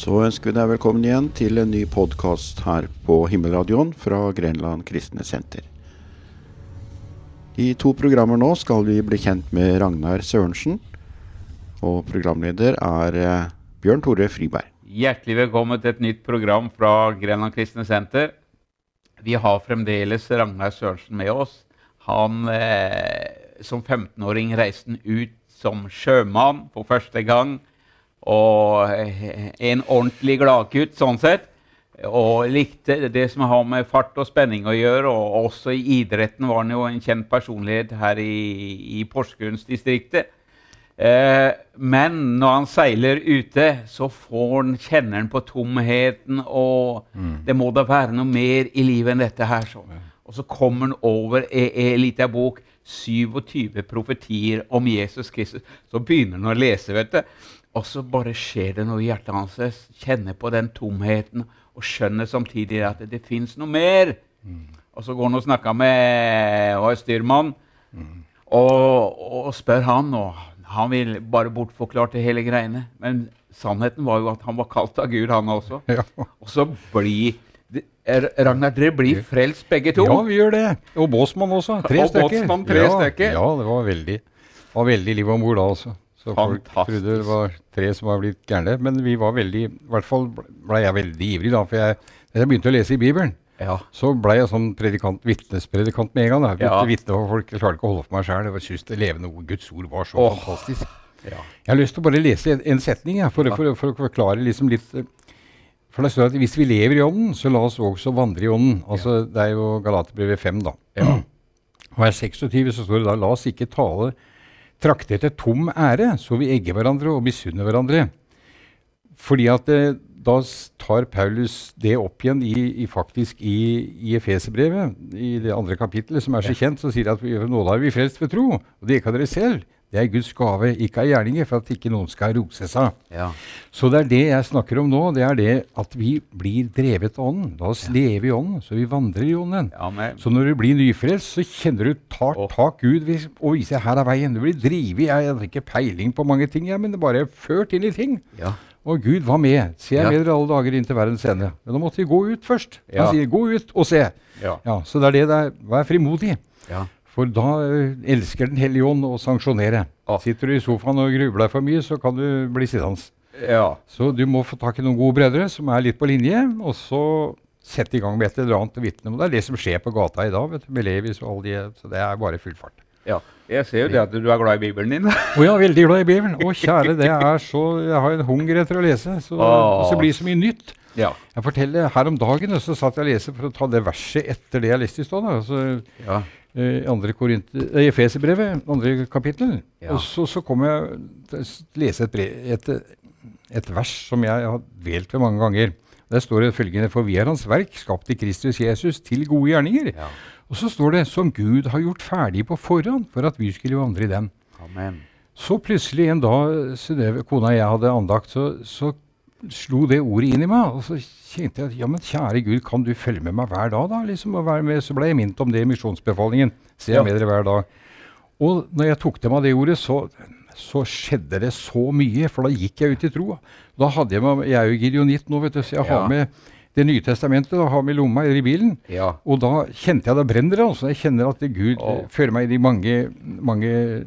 Så ønsker vi deg velkommen igjen til en ny podkast her på Himmelradioen fra Grenland kristne senter. I to programmer nå skal vi bli kjent med Ragnar Sørensen. Og programleder er eh, Bjørn Tore Friberg. Hjertelig velkommen til et nytt program fra Grenland kristne senter. Vi har fremdeles Ragnar Sørensen med oss. Han eh, som 15-åring reiste ut som sjømann for første gang. Og eh, en ordentlig gladgutt sånn sett. Og likte det som har med fart og spenning å gjøre. Og også i idretten var han jo en kjent personlighet her i, i Porsgrunnsdistriktet. Eh, men når han seiler ute, så får han, kjenner han på tomheten. Og det må da være noe mer i livet enn dette her. Så. Og så kommer han over ei, ei lita bok, 27 profetier om Jesus Kristus. Så begynner han å lese, vet du. Og så bare skjer det noe i hjertet hans. Kjenner på den tomheten og skjønner samtidig at det fins noe mer. Og så går han og snakker med og styrmann og, og spør han, og han vil bare bortforklare til hele greiene. Men sannheten var jo at han var kalt av Gud, han også. Ja. Og så blir Ragnar, dere blir frelst begge to. ja, vi gjør det. Og Båtsmann også. Tre Og stykker. Tre ja, stykker. Ja, det var veldig, var veldig liv om bord da også. Så folk Fantastisk. trodde det var tre som var blitt gærne. Men vi var veldig I hvert fall ble jeg veldig ivrig da. For jeg, da jeg begynte å lese i Bibelen, Ja. så ble jeg sånn predikant, vitnespredikant med en gang. da. Jeg begynte Ja. vitne for folk. Jeg klarte ikke å holde for meg sjøl. Jeg syntes det levende ord, Guds ord var så oh. fantastisk. Ja. Jeg har lyst til å bare lese en, en setning jeg, for, for, for, å forklare liksom litt eh, For det står at hvis vi lever i ånden, så la oss også vandre i ånden. Altså, Det er jo Galaterbrevet 5, da. Vers 26 så står det da La oss ikke tale trakte etter tom ære, så vi egger hverandre og misunner hverandre. Fordi at eh, da tar Paulus det opp igjen i, i faktisk i, i Efeserbrevet, i det andre kapittelet, som er så kjent, så sier han at vi, nåde har vi frelst ved tro, og det er ikke av dere selv. Det er Guds gave, ikke av gjerninger, for at ikke noen skal rose seg. Ja. Så det er det jeg snakker om nå. Det er det at vi blir drevet av Ånden. La oss leve i Ånden, så vi vandrer i Ånden. ja men, Så når du blir nyfrelst, så kjenner du tar tak Gud og viser her er veien. Du blir drevet. Jeg har ikke peiling på mange ting, jeg, men det bare er ført inn i ting. ja. Og Gud var med. Se jeg Ja. med dere alle dager inn til verdens ende. Men da måtte vi gå ut først. Han Ja. sier gå ut og se. Ja. Ja, så det er det det er. Vær frimodig. ja. For da elsker Den hellige ånd å sanksjonere. Åh. Sitter du i sofaen og grubler deg for mye, så kan du bli sittende. ja. Så du må få tak i noen gode brødre som er litt på linje, og så sette i gang med et eller annet vitne. Det er det som skjer på gata i dag, vet du, med Levis og alle de, så det er bare full fart. ja. Jeg ser jo det at du er glad i Bibelen din. Å oh, ja, veldig glad i Bibelen. Å kjære, det er så Jeg har en hunger etter å lese. Så, og så blir det så mye nytt. ja. Jeg forteller Her om dagen så satt jeg og leste for å ta det verset etter det jeg leste i stad. Altså, ja. Eh, andre eh, Efeserbrevet, andre kapittel. Ja. Og så, så kom jeg til å lese et, brev, et, et vers som jeg har dvelt ved mange ganger. Der står det følgende For vi er Hans verk, skapt i Kristus Jesus, til gode gjerninger. ja. Og så står det Som Gud har gjort ferdig på forhånd for at vi skulle vandre i dem. Amen. Så plutselig en dag kona og jeg hadde andakt, så, så slo det ordet inn i meg. Og så kjente jeg at ja, men kjære Gud, kan du følge med meg hver dag, da? liksom, og være med? Så ble jeg minnet om det i misjonsbefalingen. Se Ja. med dere hver dag. Og når jeg tok til meg det ordet, så, så skjedde det så mye, for da gikk jeg ut i tro. Da hadde jeg med, Jeg er jo gideonitt nå, vet du, så jeg Ja. har med Det nye testamentet da, har med i lomma eller i bilen. Ja. Og da kjente jeg det brenner. altså. Jeg kjenner at det Gud eh, fører meg inn i mange, mange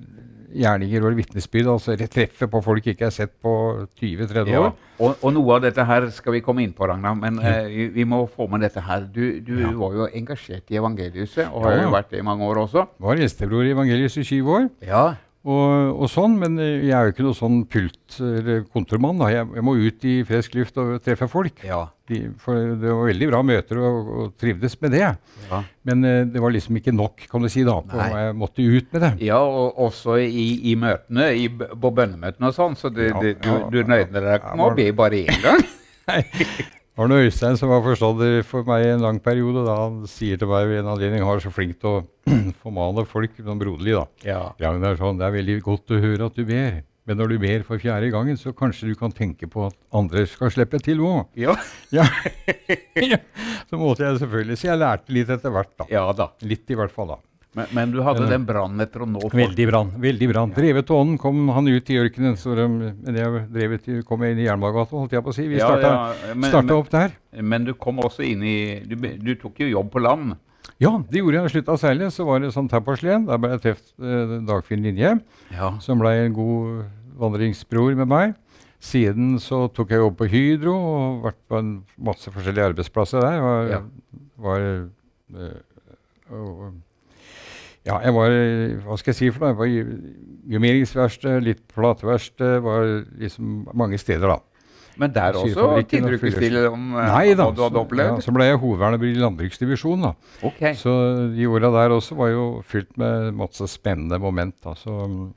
gjerninger og vitnesbyrd. Altså jeg treffer på folk ikke har sett på 20-30 Ja, år. og, og noe av dette her skal vi komme inn på, Ragnar. Men eh, vi, vi må få med dette her. Du, du Ja. var jo engasjert i evangeliet, og har Ja. jo vært det i mange år også. Var gjestebror i evangeliuset i 20 år. Ja. Og, og sånn, Men jeg er jo ikke noe sånn pult- eller kontormann. da. Jeg, jeg må ut i frisk luft og treffe folk. Ja. De, for det var veldig bra møter og, og trivdes med det. Ja. Men uh, det var liksom ikke nok, kan du si. da, på. Jeg måtte ut med det. ja, og også i, i møtene, i, på bønnemøtene og sånn. Så det, Ja, det, du, du nøyde deg ikke med å be bare én gang? Det noe Øystein som var forstander for meg i en lang periode. da Han sier til meg ved en anledning han er så flink til å formale folk sånn broderlig. da. Ja. Ragnar sånn, det er veldig godt å høre at du ber. Men når du ber for fjerde gangen, så kanskje du kan tenke på at andre skal slippe til òg. Ja. Ja. ja. Så måtte jeg selvfølgelig Så jeg lærte litt etter hvert, da. ja da. Litt i hvert fall, da. Men, men du hadde den brannen etter å nå folk. Veldig brann. veldig brann. Drevet til ånden kom han ut i ørkenen. Så de, jeg drevet, kom jeg inn i Jernbanegata, holdt jeg på å si. Vi Ja, starta, ja, men- starta men- opp der. Men du kom også inn i Du, du tok jo jobb på land. Ja, det gjorde jeg. I slutten av seilet så var det sånn tapperslen. Der ble jeg truffet eh, Dagfinn Linje, Ja. som ble en god vandringsbror med meg. Siden så tok jeg jobb på Hydro og vært på en masse forskjellige arbeidsplasser der. Var, Ja. var øh, og, ja, jeg var Hva skal jeg si for noe? Jeg var gummieringsverksted, litt plateverksted. Var liksom mange steder, da. Men der også ikke stille om eh, Nei da. hva du hadde opplevd? Ja, så ble jeg hovedverner i landbruksdivisjonen. da. Okay. Så de åra der også var jo fylt med masse spennende moment. Da. Så mm,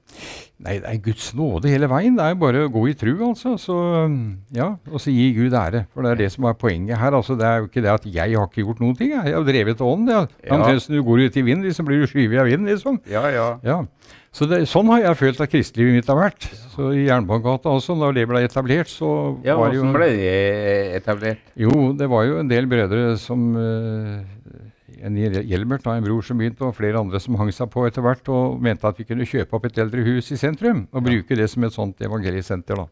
nei, det er Guds nåde hele veien. Det er jo bare å gå i tru, altså. Så mm, ja, Og så gi Gud ære. For det er det som er poenget her. altså. Det er jo ikke det at jeg har ikke gjort noen ting. Jeg, har drevet ånd. Ja. Ja. Omtrent som du går ut i vind, liksom blir du skyvet av vinden, liksom. Ja, ja. Ja. Så det, sånn har jeg følt at kristelivet mitt har vært. Så i Jernbanegata også, da det ble etablert, så ja var det jo ble det etablert? jo, det var jo en del brødre som uh, En Hjelmert, en bror som begynte, og flere andre som hang seg på etter hvert og mente at vi kunne kjøpe opp et eldre hus i sentrum og bruke det som et sånt evangeliesenter. da.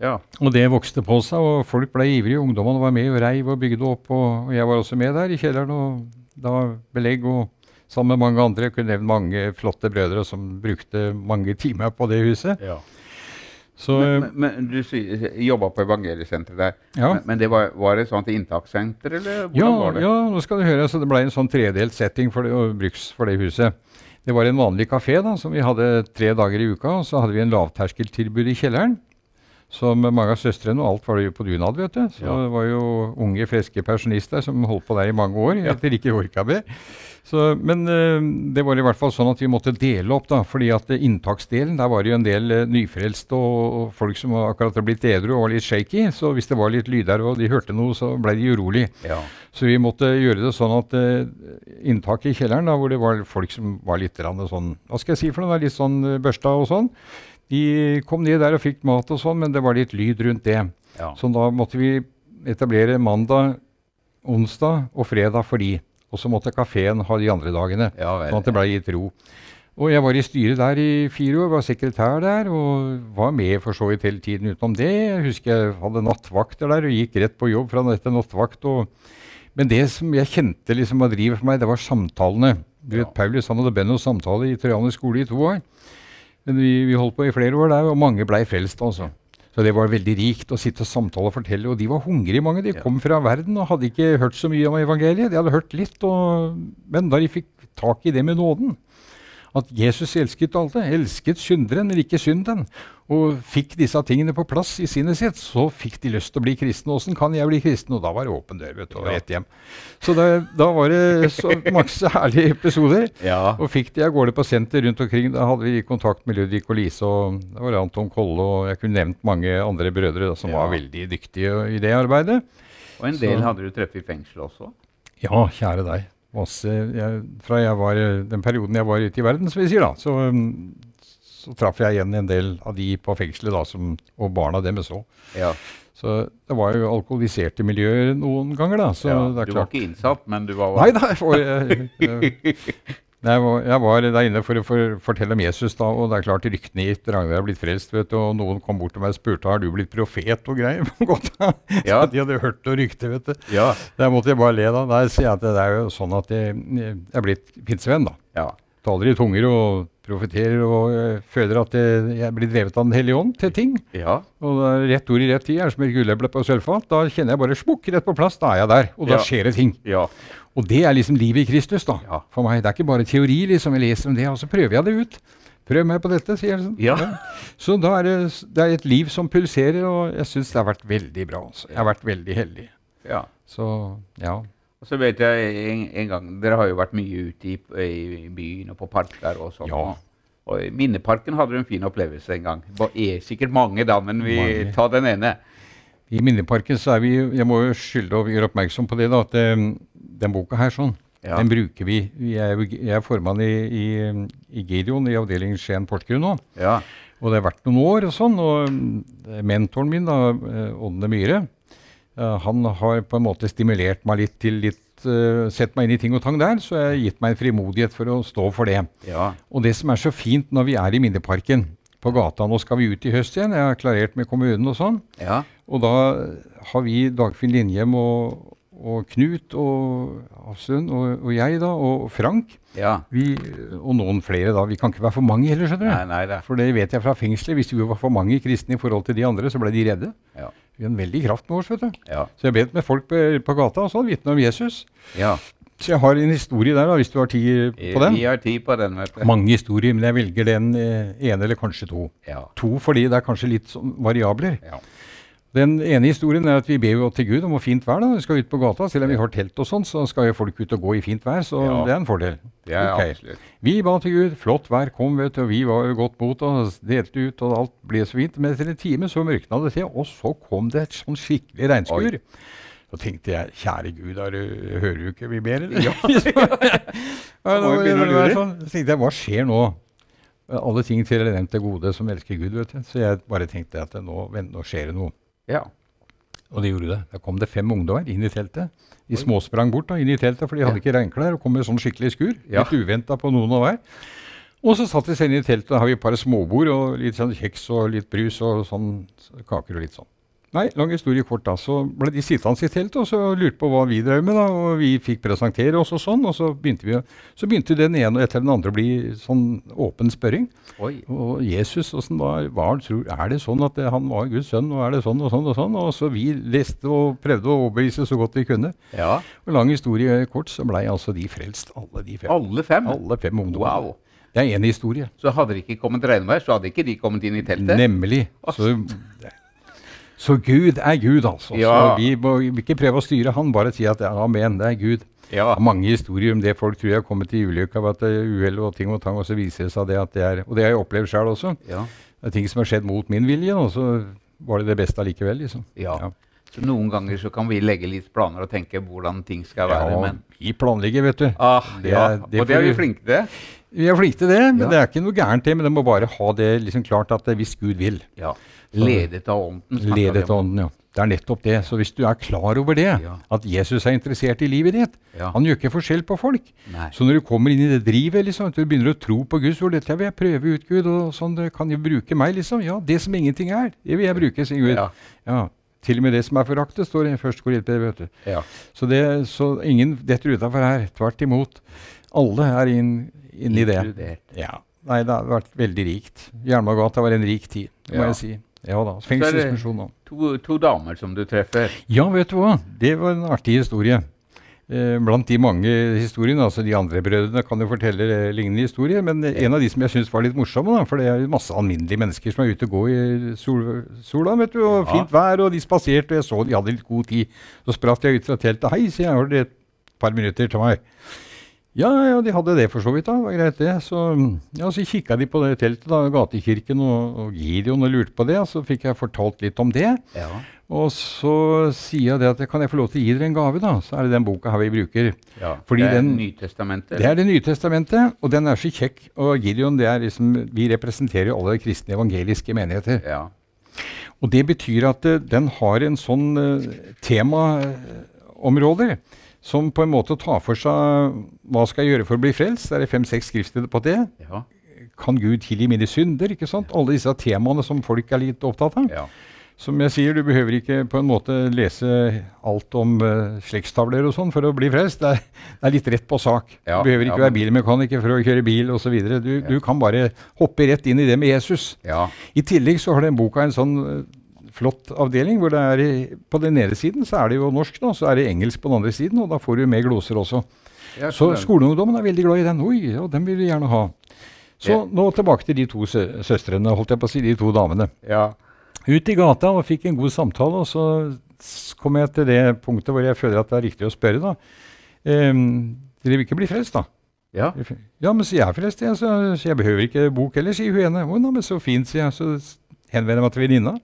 Ja. Og det vokste på seg, og folk ble ivrige. Ungdommene var med og reiv og bygde opp. Og, og jeg var også med der i kjelleren og da belegg og sammen med mange andre. Jeg kunne nevnt mange flotte brødre som brukte mange timer på det huset. ja. Så Men, men, du jobba på evangeliesenteret der. ja. Men, men det var, var det et sånt inntakssenter, eller hvordan Ja, var det? ja, nå skal du høre. Så det ble en sånn tredelt setting for det, og bruks for det huset. Det var en vanlig kafé da, som vi hadde tre dager i uka. Og så hadde vi en lavterskeltilbud i kjelleren. Som mange av søstrene og alt var det jo på dunad, vet du. Så Ja. det var jo unge, friske pensjonister som holdt på der i mange år. etter ikke orka mer. Så, men eh, det var i hvert fall sånn at vi måtte dele opp, da. fordi at inntaksdelen, der var det jo en del eh, nyfrelste og, og folk som akkurat hadde blitt edru og var litt shaky. Så hvis det var litt lyd der og de hørte noe, så ble de urolig. Ja. Så vi måtte gjøre det sånn at eh, inntaket i kjelleren, da, hvor det var folk som var litt sånn Hva skal jeg si for noe? Litt sånn børsta og sånn. De kom ned der og fikk mat og sånn, men det var litt lyd rundt det. ja. Så da måtte vi etablere mandag, onsdag og fredag for de. Og så måtte kafeen ha de andre dagene. ja vel. Sånn at det ble gitt ro. Og jeg var i styret der i fire år, var sekretær der, og var med for så vidt hele tiden utenom det. Jeg husker jeg hadde nattvakter der og gikk rett på jobb fra etter nattvakt. Og, men det som jeg kjente liksom var drivet for meg, det var samtalene. Du Ja. vet, Paulus han hadde bønn og samtale i Trojanus skole i to år. Men vi, vi holdt på i flere år der, og mange blei frelst, altså. Så det var veldig rikt å sitte og samtale og fortelle. Og de var hungrige, mange. De kom fra verden og hadde ikke hørt så mye om evangeliet. De hadde hørt litt, og, men da de fikk tak i det med nåden at Jesus elsket alle, elsket synderen, men ikke synden, og fikk disse tingene på plass i sinnet sitt, så fikk de lyst til å bli kristne. Åssen kan jeg bli kristen? Og da var det åpen dør, vet du, og et rett hjem. Så det, da var det så masse herlige episoder. Ja. Og fikk de av gårde på senter rundt omkring. Da hadde vi kontakt med Ludvig og Lise, og det var Anton Kolle, og jeg kunne nevnt mange andre brødre da, som Ja. var veldig dyktige i det arbeidet. Og en del Så- hadde du truffet i fengsel også? Ja, kjære deg. Masse, jeg, fra jeg var, den perioden jeg var ute i verden, som vi sier, da, så, um, så traff jeg igjen en del av de på fengselet da, som, og barna deres òg. Ja. Så det var jo alkoholiserte miljøer noen ganger, da. Så ja. det er Du var ikke innsatt, men du var Nei da, jeg jeg, jeg, var, jeg var der inne for å for, fortelle om Jesus, da, og det er klart ryktene gikk. Ragnar har blitt frelst, vet du, og noen kom bort til meg og spurte har du blitt profet og greier. Ja. De hadde hørt noe rykte, vet du. Ja. Der måtte jeg bare le da. Der sier jeg at det er jo sånn at jeg, jeg er blitt pinsevenn, da. ja. Taler i tunger og profeterer og øh, føler at jeg, jeg blir drevet av Den hellige ånd til ting. Ja. Og er rett ord i rett tid er som et gulleble på sølvfat. Da kjenner jeg bare smukk rett på plass. Da er jeg der. Og da Ja. skjer det ting. Ja. Og det er liksom livet i Kristus, da. Ja. For meg. Det er ikke bare teori, liksom. Jeg leser om det, og så prøver jeg det ut. Prøv meg på dette, sier jeg. liksom. Ja. Så da er det, det er et liv som pulserer, og jeg syns det har vært veldig bra. Altså. Jeg har vært veldig heldig. ja. Så ja. Og så vet jeg en, en gang Dere har jo vært mye ute i, i byen og på parker og sånn. Ja. Og i Minneparken hadde du en fin opplevelse en gang. Det er sikkert mange, da, men vi Mange. tar den ene. I Minneparken så er vi Jeg må jo skylde å gjøre oppmerksom på det, da, at eh, den boka her sånn, Ja. den bruker vi. er, jeg er formann i, i, i Gideon i avdelingen Skien Porsgrunn nå. Ja. Og det har vært noen år og sånn. Og mm, mentoren min, da, eh, Myhre, eh, han har på en måte stimulert meg litt til litt uh, sett meg inn i ting og tang der, så jeg har gitt meg en frimodighet for å stå for det. Ja. Og det som er så fint når vi er i Minneparken på gata Nå skal vi ut i høst igjen, jeg har klarert med kommunen og sånn. Ja. Og da har vi Dagfinn Lindhjem og, og Knut og Hafslund og, og jeg da, og Frank ja. vi, og noen flere. da. Vi kan ikke være for mange heller, skjønner du. Nei, nei det. For det vet jeg fra fengselet. Hvis vi var for mange kristne i forhold til de andre, så ble de redde. Ja. Vi har en veldig kraft med oss, vet du. Ja. Så jeg bedt med folk på, på gata og sånn, vitne om Jesus. ja. Så jeg har en historie der, da, hvis du har tid på den. Vi har tid på den, vet du. Mange historier, men jeg velger den eh, ene eller kanskje to. Ja. To fordi det er kanskje litt sånn variabler. Ja. Den ene historien er at vi ber jo til Gud om å fint vær. da, Vi skal ut på gata. Selv om vi har telt og sånn, så skal jo folk ut og gå i fint vær. Så Ja. det er en fordel. Det er okay. absolutt. Vi ba til Gud. Flott vær kom, vet du. Og vi var jo godt mot og delte ut, og alt ble så fint. Men etter en time så mørkna det til, og så kom det et sånn skikkelig regnskur. Så tenkte jeg, kjære Gud, er du, hører du ikke vi ber, eller? Ja. sånn. Så tenkte jeg, hva skjer nå? Alle ting til eleven til gode som elsker Gud, vet du. Så jeg bare tenkte at nå, nå skjer det noe. Ja. Og det gjorde det. Da kom det fem ungdommer inn i teltet. De småsprang bort da, inn i teltet, for de hadde ikke regnklær og kom med sånn skikkelig skur. Ja. Litt uventa på noen av hver. Og så satt de seg inn i teltet, og da har vi et par småbord og litt sånn kjeks og litt brus og sånn kaker og litt sånn. Nei, lang historie kort da, så ble de sittende i teltet og så lurte på hva vi drev med da, og vi fikk presentere oss og sånn, og så begynte vi, så begynte den ene etter den andre å bli sånn åpen spørring. Oi. Og Jesus, åssen var, var tror, er det sånn at det, han var Guds sønn, og er det sånn og sånn og sånn? Og så vi leste og prøvde å overbevise så godt vi kunne. Ja. Og lang historie kort, så blei altså de frelst, alle de fem. Alle fem? Alle fem ungdommer. Wow. Det er én historie. Så hadde de ikke kommet regnvær, så hadde ikke de kommet inn i teltet? Nemlig. Så, så Gud er Gud, altså. Ja. Så vi må ikke prøve å styre han, bare si at ja, amen, det er Gud. Ja. Det mange historier om det folk tror jeg har kommet i ulykke av at det er uhell og ting og tang, og så viser det seg det at det er Og det har jeg opplevd sjøl også. Ja. Det er ting som har skjedd mot min vilje, og så var det det beste allikevel, liksom. Ja. Så noen ganger så kan vi legge litt planer og tenke hvordan ting skal være, Ja, men vi planlegger, vet du. ah, Det ja. det Og det er vi flinke til. Vi er flinke til det, men Ja. det er ikke noe gærent det. Men det må bare ha det liksom klart at det, hvis Gud vil. Ja. Ledet av ånden. Ledet av ånden, ja. Det er nettopp det. Så hvis du er klar over det, Ja. at Jesus er interessert i livet ditt Ja. Han gjør ikke forskjell på folk. Nei. Så når du kommer inn i det drivet, liksom, du begynner å tro på Gud, så 'Dette vil jeg prøve ut, Gud, og sånn kan jo bruke meg', liksom. Ja, det som ingenting er, det vil jeg bruke, sier Gud. Ja. Ja. Til og med det som er foraktet, står i første Korinterbrev, vet du. Ja. Så, det, så ingen detter utafor her. Tvert imot. Alle er inn, inn i det. Inkludert. Ja. Nei, det har vært veldig rikt. Jernbanegata var en rik tid, må jeg si. Ja da. Fengselsmisjon òg. To, to damer som du treffer. Ja, vet du hva. Det var en artig historie. Eh, blant de mange historiene, altså De andre brødrene kan jo fortelle eh, lignende historier, men eh, en av de som jeg syns var litt morsomme, da, for det er jo masse alminnelige mennesker som er ute og går i sol, sola, vet du, og Ja. fint vær, og de spaserte, og jeg så de hadde litt god tid. Så spratt jeg ut fra teltet. 'Hei', sier jeg, 'har dere et par minutter til meg?' Ja, ja, de hadde det for så vidt, da. Det var greit, det. Så, ja, så kikka de på det teltet, da, gatekirken og, og Gideon, og lurte på det. Og så fikk jeg fortalt litt om det. Ja. Og så sier jeg det at kan jeg få lov til å gi dere en gave, da? Så er det den boka her vi bruker. ja. Fordi det er den- Nytestamentet. Det er Det nye testamentet, og den er så kjekk. Og Gideon, det er liksom Vi representerer jo alle kristne evangeliske menigheter. Ja. Og det betyr at eh, den har en sånn uh, temaområder som på en måte tar for seg hva skal jeg gjøre for å bli frelst. Det er fem-seks skriftsteder på det. Ja. Kan Gud tilgi mine synder? ikke sant? Alle disse temaene som folk er litt opptatt av. ja. Som jeg sier, du behøver ikke på en måte lese alt om uh, slektstavler og sånn for å bli frelst. Det er, det er litt rett på sak. Du behøver ikke ja, være bilmekaniker for å kjøre bil osv. Du, du kan bare hoppe rett inn i det med Jesus. ja. I tillegg så har den boka en sånn uh, flott avdeling hvor det er i, på den ene siden så er det jo norsk, nå, så er det engelsk på den andre siden, og da får du med gloser også. Så skoleungdommen er veldig glad i den. Oi, og den vil vi gjerne ha. Så Ja. nå tilbake til de to sø søstrene, holdt jeg på å si, de to damene ja. ut i gata og fikk en god samtale. Og så kom jeg til det punktet hvor jeg føler at det er riktig å spørre, da. Um, dere vil ikke bli frelst, da? ja. Ja, men sier jeg er frelst, jeg, så, så jeg behøver ikke bok heller, sier hun ene. Å, nei, men så fint, sier jeg. Så henvender jeg meg til venninna.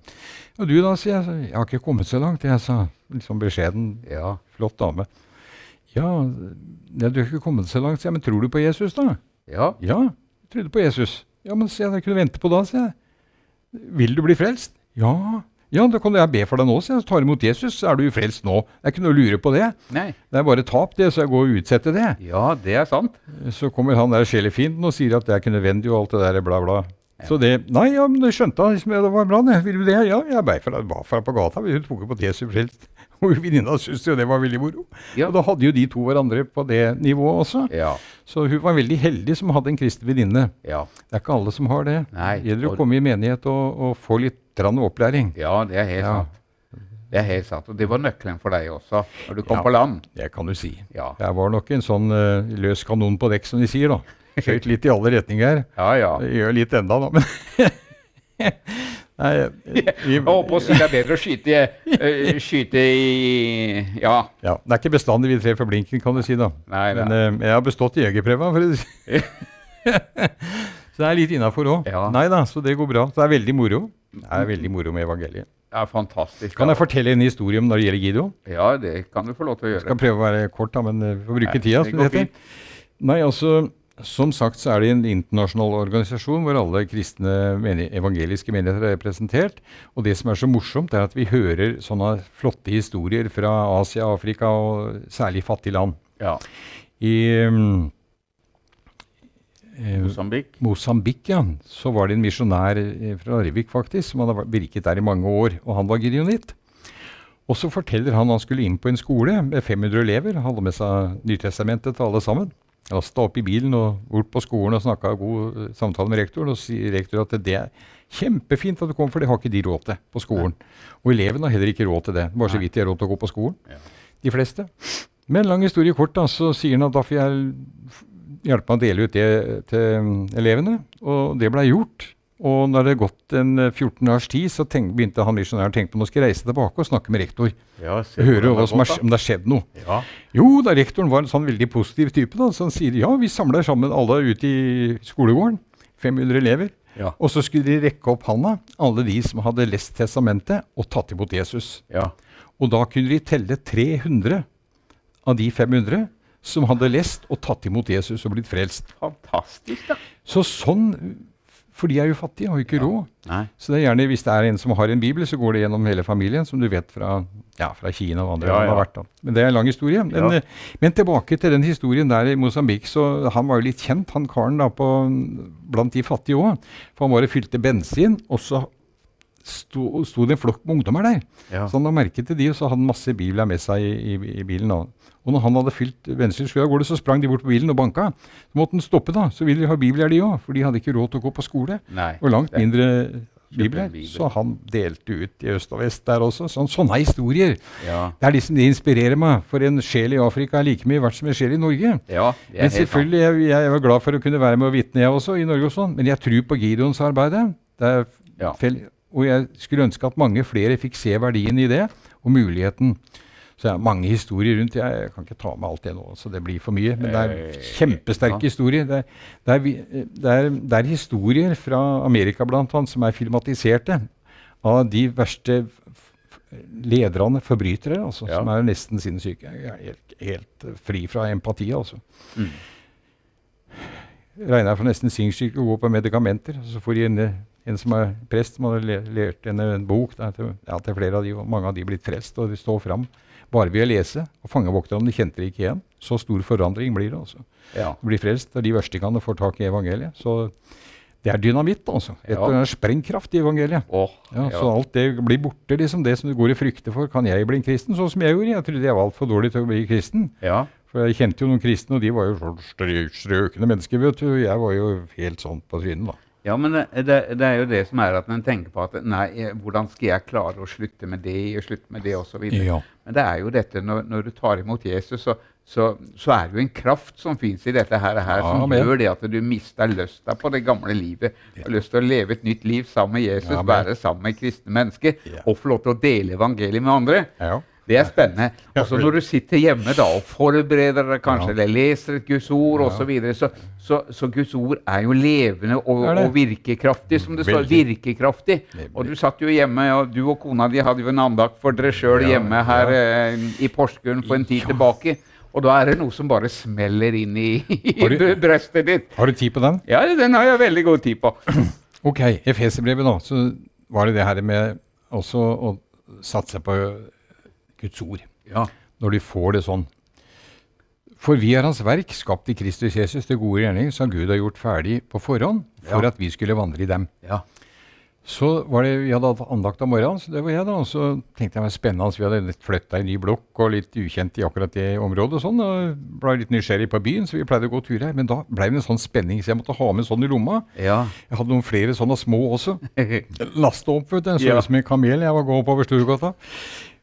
Og du da, sier jeg. Jeg har ikke kommet så langt, jeg, sa liksom beskjeden, ja. flott dame. Ja, du har ikke kommet så langt, sier jeg. Men tror du på Jesus, da? Ja. Ja, jeg trodde på Jesus. Ja, men sier jeg, det kunne vente på da, sier jeg. Vil du bli frelst? Ja, Ja, da kan jeg be for deg nå, sier jeg tar imot Jesus, så er du frelst nå. Det er ikke noe å lure på det. Nei. Det er bare tap, det, så jeg går og utsetter det. Ja, det er sant. Så kommer han der sjelefienden og sier at det er ikke nødvendig og alt det der bla, bla. Så det Nei, ja, men det skjønte han. Liksom, det var bra, det. Vil du det? Ja, jeg ble fra, var fra på gata. Hun tok jo på Jesus frelst. Og venninna syntes jo det var veldig moro. Ja. Og da hadde jo de to hverandre på det nivået også. Ja. Så hun var veldig heldig som hadde en kristen venninne. Ja. Det er ikke alle som har det. Nei, Det gjelder å komme i menighet og, og få litt opplæring. ja, det er helt sant. Det er helt sant. Og det var nøkkelen for deg også, når du kom Ja. på land. Det kan du si. Ja. Jeg var nok en sånn uh, løs kanon på dekk, som de sier. da. Skjøt litt i alle retninger. Ja, ja. Jeg gjør litt enda, nå, men Nei, Jeg holdt på å si det er bedre å skyte, i- eh, skyte i Ja. ja, Det er ikke bestandig vi treffer blinken, kan du si. da. Nei, Men nei. eh, jeg har bestått jegerprøva. for å si. så det er litt innafor òg. Ja. Nei da, så det går bra. Så det er veldig moro. Det er veldig moro med evangeliet. Det er fantastisk. Kan jeg fortelle en historie om når det gjelder Gideon? Ja, det kan du få lov til å Jeg skal prøve å være kort, da, men eh, vi får bruke Nei, tida. det som går det heter. fint. Nei, altså, Som sagt så er det en internasjonal organisasjon hvor alle kristne evangeliske menigheter er representert. Og det som er så morsomt, er at vi hører sånne flotte historier fra Asia, Afrika og særlig fattige land. Ja. I um, eh, Mosambik. Mosambik ja, så var det en misjonær eh, fra Larvik faktisk, som hadde virket der i mange år, og han var gideonitt. Og så forteller han at han skulle inn på en skole med 500 elever, hadde med seg Nytestamentet til alle sammen. Lasta opp i bilen og bort på skolen og snakka god eh, samtale med rektoren. Og sier rektor at det er kjempefint at du kommer, for det har ikke de råd til på skolen. Og elevene har heller ikke råd til det. Bare så vidt de har råd til å gå på skolen. Ja. De fleste. Men lang historie kort, da, så sier han at da får jeg hjelpe meg å dele ut det til mm, elevene. Og det blei gjort. Og når det hadde gått en eh, 14 års tid, så tenk, begynte han misjonæren å tenke på nå skal jeg reise tilbake og snakke med rektor. Ja, og Høre skj- om det har skjedd noe. Ja. Jo, da rektoren var en sånn veldig positiv type, da, så han sier ja, vi samler sammen alle ute i skolegården. 500 elever. Ja. Og så skulle de rekke opp handa, alle de som hadde lest testamentet og tatt imot Jesus. ja. Og da kunne de telle 300 av de 500 som hadde lest og tatt imot Jesus og blitt frelst. Fantastisk, da. Så sånn For de er jo fattige, har jo ikke råd. Så det er gjerne, hvis det er en som har en bibel, så går det gjennom hele familien, som du vet fra, ja, fra Kina og andre Ja, ja. har vært. Da. Men det er en lang historie. Men, eh, men tilbake til den historien der i Mosambik. så Han var jo litt kjent, han karen da, på, blant de fattige òg. For han var og fylte bensin, og så sto, sto det en flokk med ungdommer der. Ja. Så han la merke til de, og så hadde han masse bibler med seg i, i, i bilen. da. Og når han hadde fylt skulle av gårde, så sprang de bort på bilen og banka. Så måtte han stoppe, da. Så ville de ha bibler, de òg. For de hadde ikke råd til å gå på skole. Nei. Og langt det- mindre bibler. bibel. Så han delte ut i øst og vest der også. Sånn, sånne historier. Ja. Det er liksom det inspirerer meg. For en sjel i Afrika er like mye verdt som en sjel i Norge. ja, Men selvfølgelig, jeg, jeg var glad for å kunne være med og vitne, jeg også, i Norge og sånn. Men jeg tror på Gideons arbeid. Det er Ja. Og jeg skulle ønske at mange flere fikk se verdien i det, og muligheten. Så jeg har mange historier rundt. Jeg, jeg kan ikke ta med alt det nå, så det blir for mye. Men det er Eh, kjempesterke ja. historier. Det er, det, er, det, er, det er historier fra Amerika annet som er filmatiserte av de verste lederne, forbrytere, altså, Ja. som er nesten sinnssyke. Jeg er helt, helt fri fra empati, altså. Mm. Regner for nesten sinnssyke å gå på medikamenter. Så får de en, en som er prest, som hadde le- lært henne en bok da, til, ja, til flere av de, og mange av de blitt frelst. Og de står fram bare ved å lese. Og fangevokterne kjente det ikke igjen. Så stor forandring blir det. altså. Ja. De blir frelst, og de verstingene får tak i evangeliet. Så det er dynamitt, altså. Et Ja. er sprengkraft i evangeliet. Oh, Ja, ja. Så alt det blir borte, liksom. Det som du går i frykte for. Kan jeg bli en kristen? Sånn som jeg gjorde. Jeg trodde jeg var altfor dårlig til å bli kristen. ja. For jeg kjente jo noen kristne, og de var jo sånn strø- strøkne mennesker, vet du. Jeg var jo helt sånn på trynet, da. Ja, men det, det, det er jo det som er at en tenker på at nei, eh, hvordan skal jeg klare å slutte med det og slutte med det osv. Ja. Men det er jo dette når, når du tar imot Jesus, så, så, så er det jo en kraft som fins i dette her, her som gjør det at du mister lysta på det gamle livet. Ja. lyst til å leve et nytt liv sammen med Jesus, ja, være sammen med kristne mennesker Ja. og få lov til å dele evangeliet med andre. Det er spennende. Og så når du sitter hjemme da og forbereder deg kanskje, Ja. eller leser et Guds ord Ja. osv., så, videre, så, så, så Guds ord er jo levende og, og virkekraftig, som det står. Virkekraftig. Og du satt jo hjemme, og du og kona di hadde jo en andakt for dere sjøl hjemme her eh, i Porsgrunn for en tid tilbake. Og da er det noe som bare smeller inn i, i brøstet ditt. Har du tid på den? Ja, den har jeg veldig god tid på. Ok, I Efeserbrevet, da. Så var det det her med også å satse på Guds ord. Ja. Når de får det sånn. For vi er Hans verk, skapt i Kristus Jesus til gode gjerninger, som Gud har gjort ferdig på forhånd for Ja. at vi skulle vandre i dem. Ja. Så var det, Vi hadde hatt andakt om morgenen, så det var jeg da. Og så tenkte jeg det var spennende. Vi hadde flytta i ny blokk og litt ukjent i akkurat det området. og sånn, og Ble litt nysgjerrig på byen, så vi pleide å gå tur her. Men da ble det en sånn spenning, så jeg måtte ha med sånn i lomma. Ja. Jeg hadde noen flere sånne små også. Laste opp, vet du. Jeg så ut som en kamel jeg var gå oppover Storgata.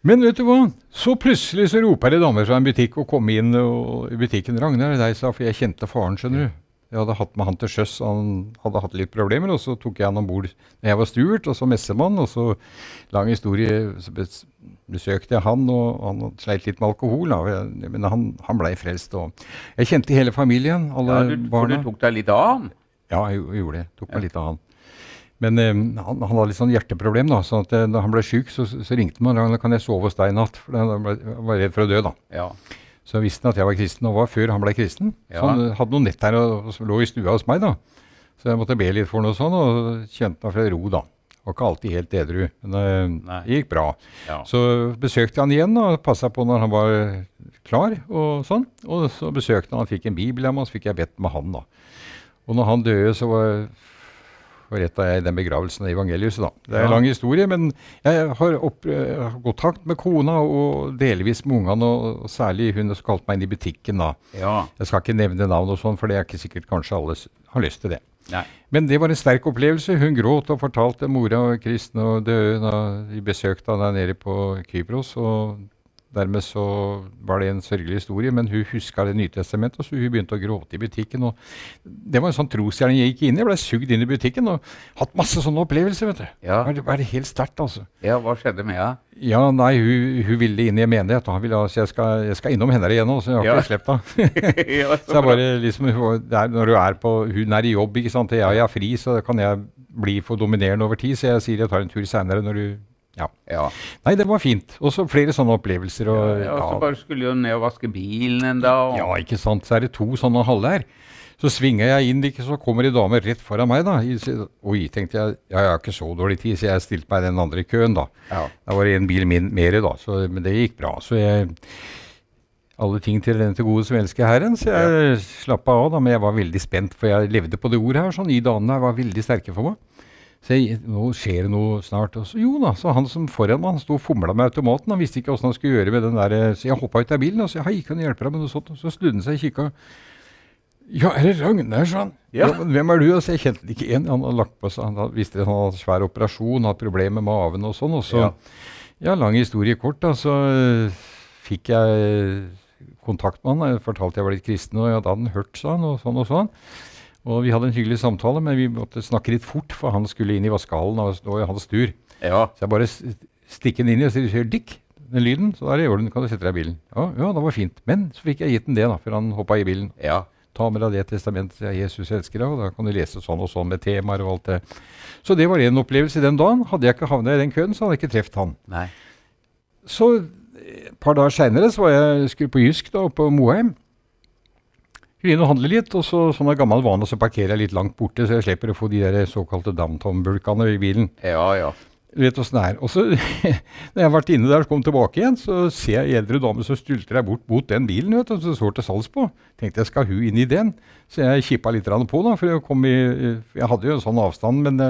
Men vet du hva? Så plutselig så roper ei damer fra en butikk og kom inn og, i butikken. 'Ragnar, det er deg', sa For jeg kjente faren, skjønner du. Jeg hadde hatt med han til sjøs, han hadde hatt litt problemer, og så tok jeg han om bord da jeg var stuert, og så messemann, og så lang historie, så besøkte jeg han, og han sleit litt med alkohol, da, men han, han blei frelst. Og jeg kjente hele familien, alle ja du, for du tok deg litt av han? Ja, jeg, jeg gjorde det. Tok meg litt av han. Men eh, han, han hadde litt sånn hjerteproblem, da. Så at, eh, da han ble syk, så, så ringte man og kan jeg sove hos deg i natt. For han var redd for å dø, da. Ja. Så visste han at jeg var kristen, og var før han ble kristen. Ja. Så han hadde noen nett her og, og lå i stua hos meg, da. Så jeg måtte be litt for noe sånn, og kjente meg fra ro, da. Var ikke alltid helt edru, men eh, det gikk bra. Ja. Så besøkte han igjen og passa på når han var klar. og sånn. Og så besøkte han, han fikk en bibel av meg, og så fikk jeg bedt med han. da. Og når han døde, så var forretta jeg den begravelsen av evangeliet. da. Det er en Ja. lang historie, men jeg har opp, takt kontakt med kona og delvis med ungene, og og særlig hun som kalte meg inn i butikken. da. ja. Jeg skal ikke nevne navn, og sånn, for det er ikke sikkert kanskje alle har lyst til det. Nei. Men det var en sterk opplevelse. Hun gråt og fortalte mora og kristne og døde da de besøkte henne der nede på Kypros. og Dermed så var det en sørgelig historie, men hun huska Det nye testamentet, så hun begynte å gråte i butikken. og Det var en sånn trosgjerning jeg gikk inn i. Jeg ble sugd inn i butikken og hatt masse sånne opplevelser. vet du. Ja. Det var det helt sterkt, altså. ja, hva skjedde med henne? Ja, nei, hun, hun ville inn i en menighet. og han ville, altså, jeg, skal, jeg skal innom henne igjen nå, så jeg har Ja. ikke sluppet henne. ja, Så jeg bare liksom, der, er, Når hun er på, hun er i jobb, ikke sant? jeg er fri, så kan jeg bli for dominerende over tid. Så jeg sier jeg tar en tur seinere når du Ja. ja. Nei, det var fint. Og så flere sånne opplevelser. Og, ja, og så bare skulle jo ned og vaske bilen en dag. og- ja, ikke sant. Så er det to sånne haller. Så svinga jeg inn, ikke, så kommer ei dame rett foran meg. da. Oi, tenkte jeg. Ja, jeg har ikke så dårlig tid, så jeg stilte meg i den andre køen, da. Ja. Da var det en bil min, mer, da, så, men det gikk bra. Så jeg Alle ting til den til gode som elsker Herren, så jeg slappa av, da. Men jeg var veldig spent, for jeg levde på det ordet her. sånn, I dagene her var veldig sterke for meg. Så jeg, nå skjer det noe snart. Og så, jo da, så han som foran meg, han sto og fomla med automaten. Han visste ikke åssen han skulle gjøre med den der Så jeg hoppa ut av bilen og sa hei, kan du hjelpe deg med noe sånt? Og så snudde han seg og kikka. Ja, er det Ragnar, sa han. Ja. Ja. men hvem er du? Altså, jeg kjente ikke igjen. Han hadde lagt på seg, han hadde- visste han hadde svær operasjon, hatt problemer med maven og sånn. Og så, Ja. ja. lang historie kort, da, så øh, fikk jeg kontakt med han. Jeg fortalte jeg var litt kristen, og da hadde han hørt, sa han, og sånn og sånn. Og vi hadde en hyggelig samtale, men vi måtte snakke litt fort, for han skulle inn i vaskehallen og stå i hans tur. Ja. Så jeg bare stikker den inn i og sier 'Dick', den lyden. Så da er det i orden, kan du sette deg i bilen. Ja, ja, det var fint. Men så fikk jeg gitt den det, da, før han hoppa i bilen. ja. Ta med deg det testamentet jeg Jesus elsker deg, og da kan du lese sånn og sånn med temaer og alt det. Så det var en opplevelse den dagen. Hadde jeg ikke havnet i den køen, så hadde jeg ikke truffet han. Nei. Så et par dager seinere var jeg skulle på Jysk da, på Moheim. Skulle inn og handle litt, og så sånn av gammel vane så parkerer jeg litt langt borte, så jeg slipper å få de der såkalte downtown-bulkene i bilen. Ja, ja. Du vet åssen det er. Og så, når jeg har vært inne der og kom tilbake igjen, så ser jeg eldre dame som stulter deg bort mot den bilen, vet du, som står til salgs på. Tenkte jeg, skal hun inn i den? Så jeg kippa litt på, da, for jeg, kom i, jeg hadde jo en sånn avstand, men det,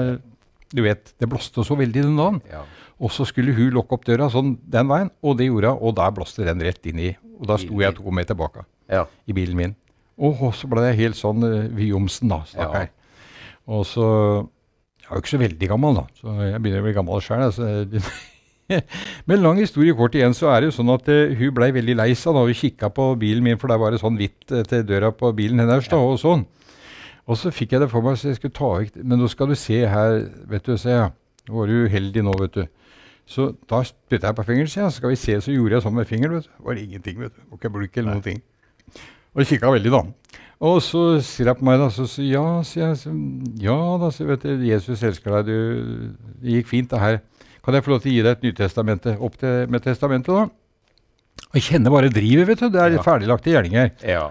du vet, det blåste så veldig den dagen. ja. Og så skulle hun lukke opp døra sånn den veien, og det gjorde hun, og der blåste den rett inn i. Og da sto jeg to meter bak ja. i bilen min. Og så ble jeg helt sånn uh, viomsen, da, stakkar. Og så Jeg er jo ikke så veldig gammel, da, så jeg begynner å bli gammel sjøl. Altså. Men lang historie kort igjen, så er det jo sånn at uh, hun blei veldig lei seg da hun kikka på bilen min, for der var det sånn hvitt uh, til døra på bilen hennes. da, og sånn. Og så fikk jeg det for meg, så jeg skulle ta vekk Men nå skal du se her, vet du, sa jeg. Nå var du uheldig nå, vet du. Så da spytta jeg på fingeren, så, jeg, så skal vi se, så gjorde jeg sånn med fingeren. vet du. Det var ingenting, vet du. Det var ikke blunk eller noen ting. Og kikka veldig, da. Og så sier jeg på meg, da, så sier ja, sier jeg. Så, ja da, så vet du, Jesus elsker deg, du. Det gikk fint, det her. Kan jeg få lov til å gi deg et Nytestamente opp til, med testamentet, da? Og jeg kjenner bare drivet, vet du. Det er Ja. ferdiglagte gjerninger. ja.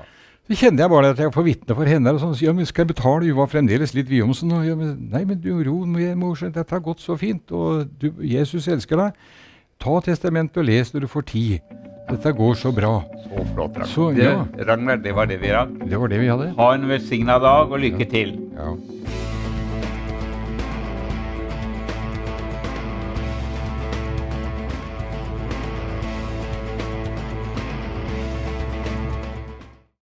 Så kjenner jeg bare at jeg får vitne for henne. og sånn, så, ja, men 'Skal jeg betale?' Hun var fremdeles litt Viomsen. Og, ja, men, 'Nei, men du, ro, mor, dette har gått så fint, og du, Jesus elsker deg.' Ta testamentet og les når du får tid. Dette går så bra. Så flott, Ragnar. Så, det. Ragnar, det var det vi rakk. Det var det vi hadde. Ha en velsigna dag, og lykke til. Ja.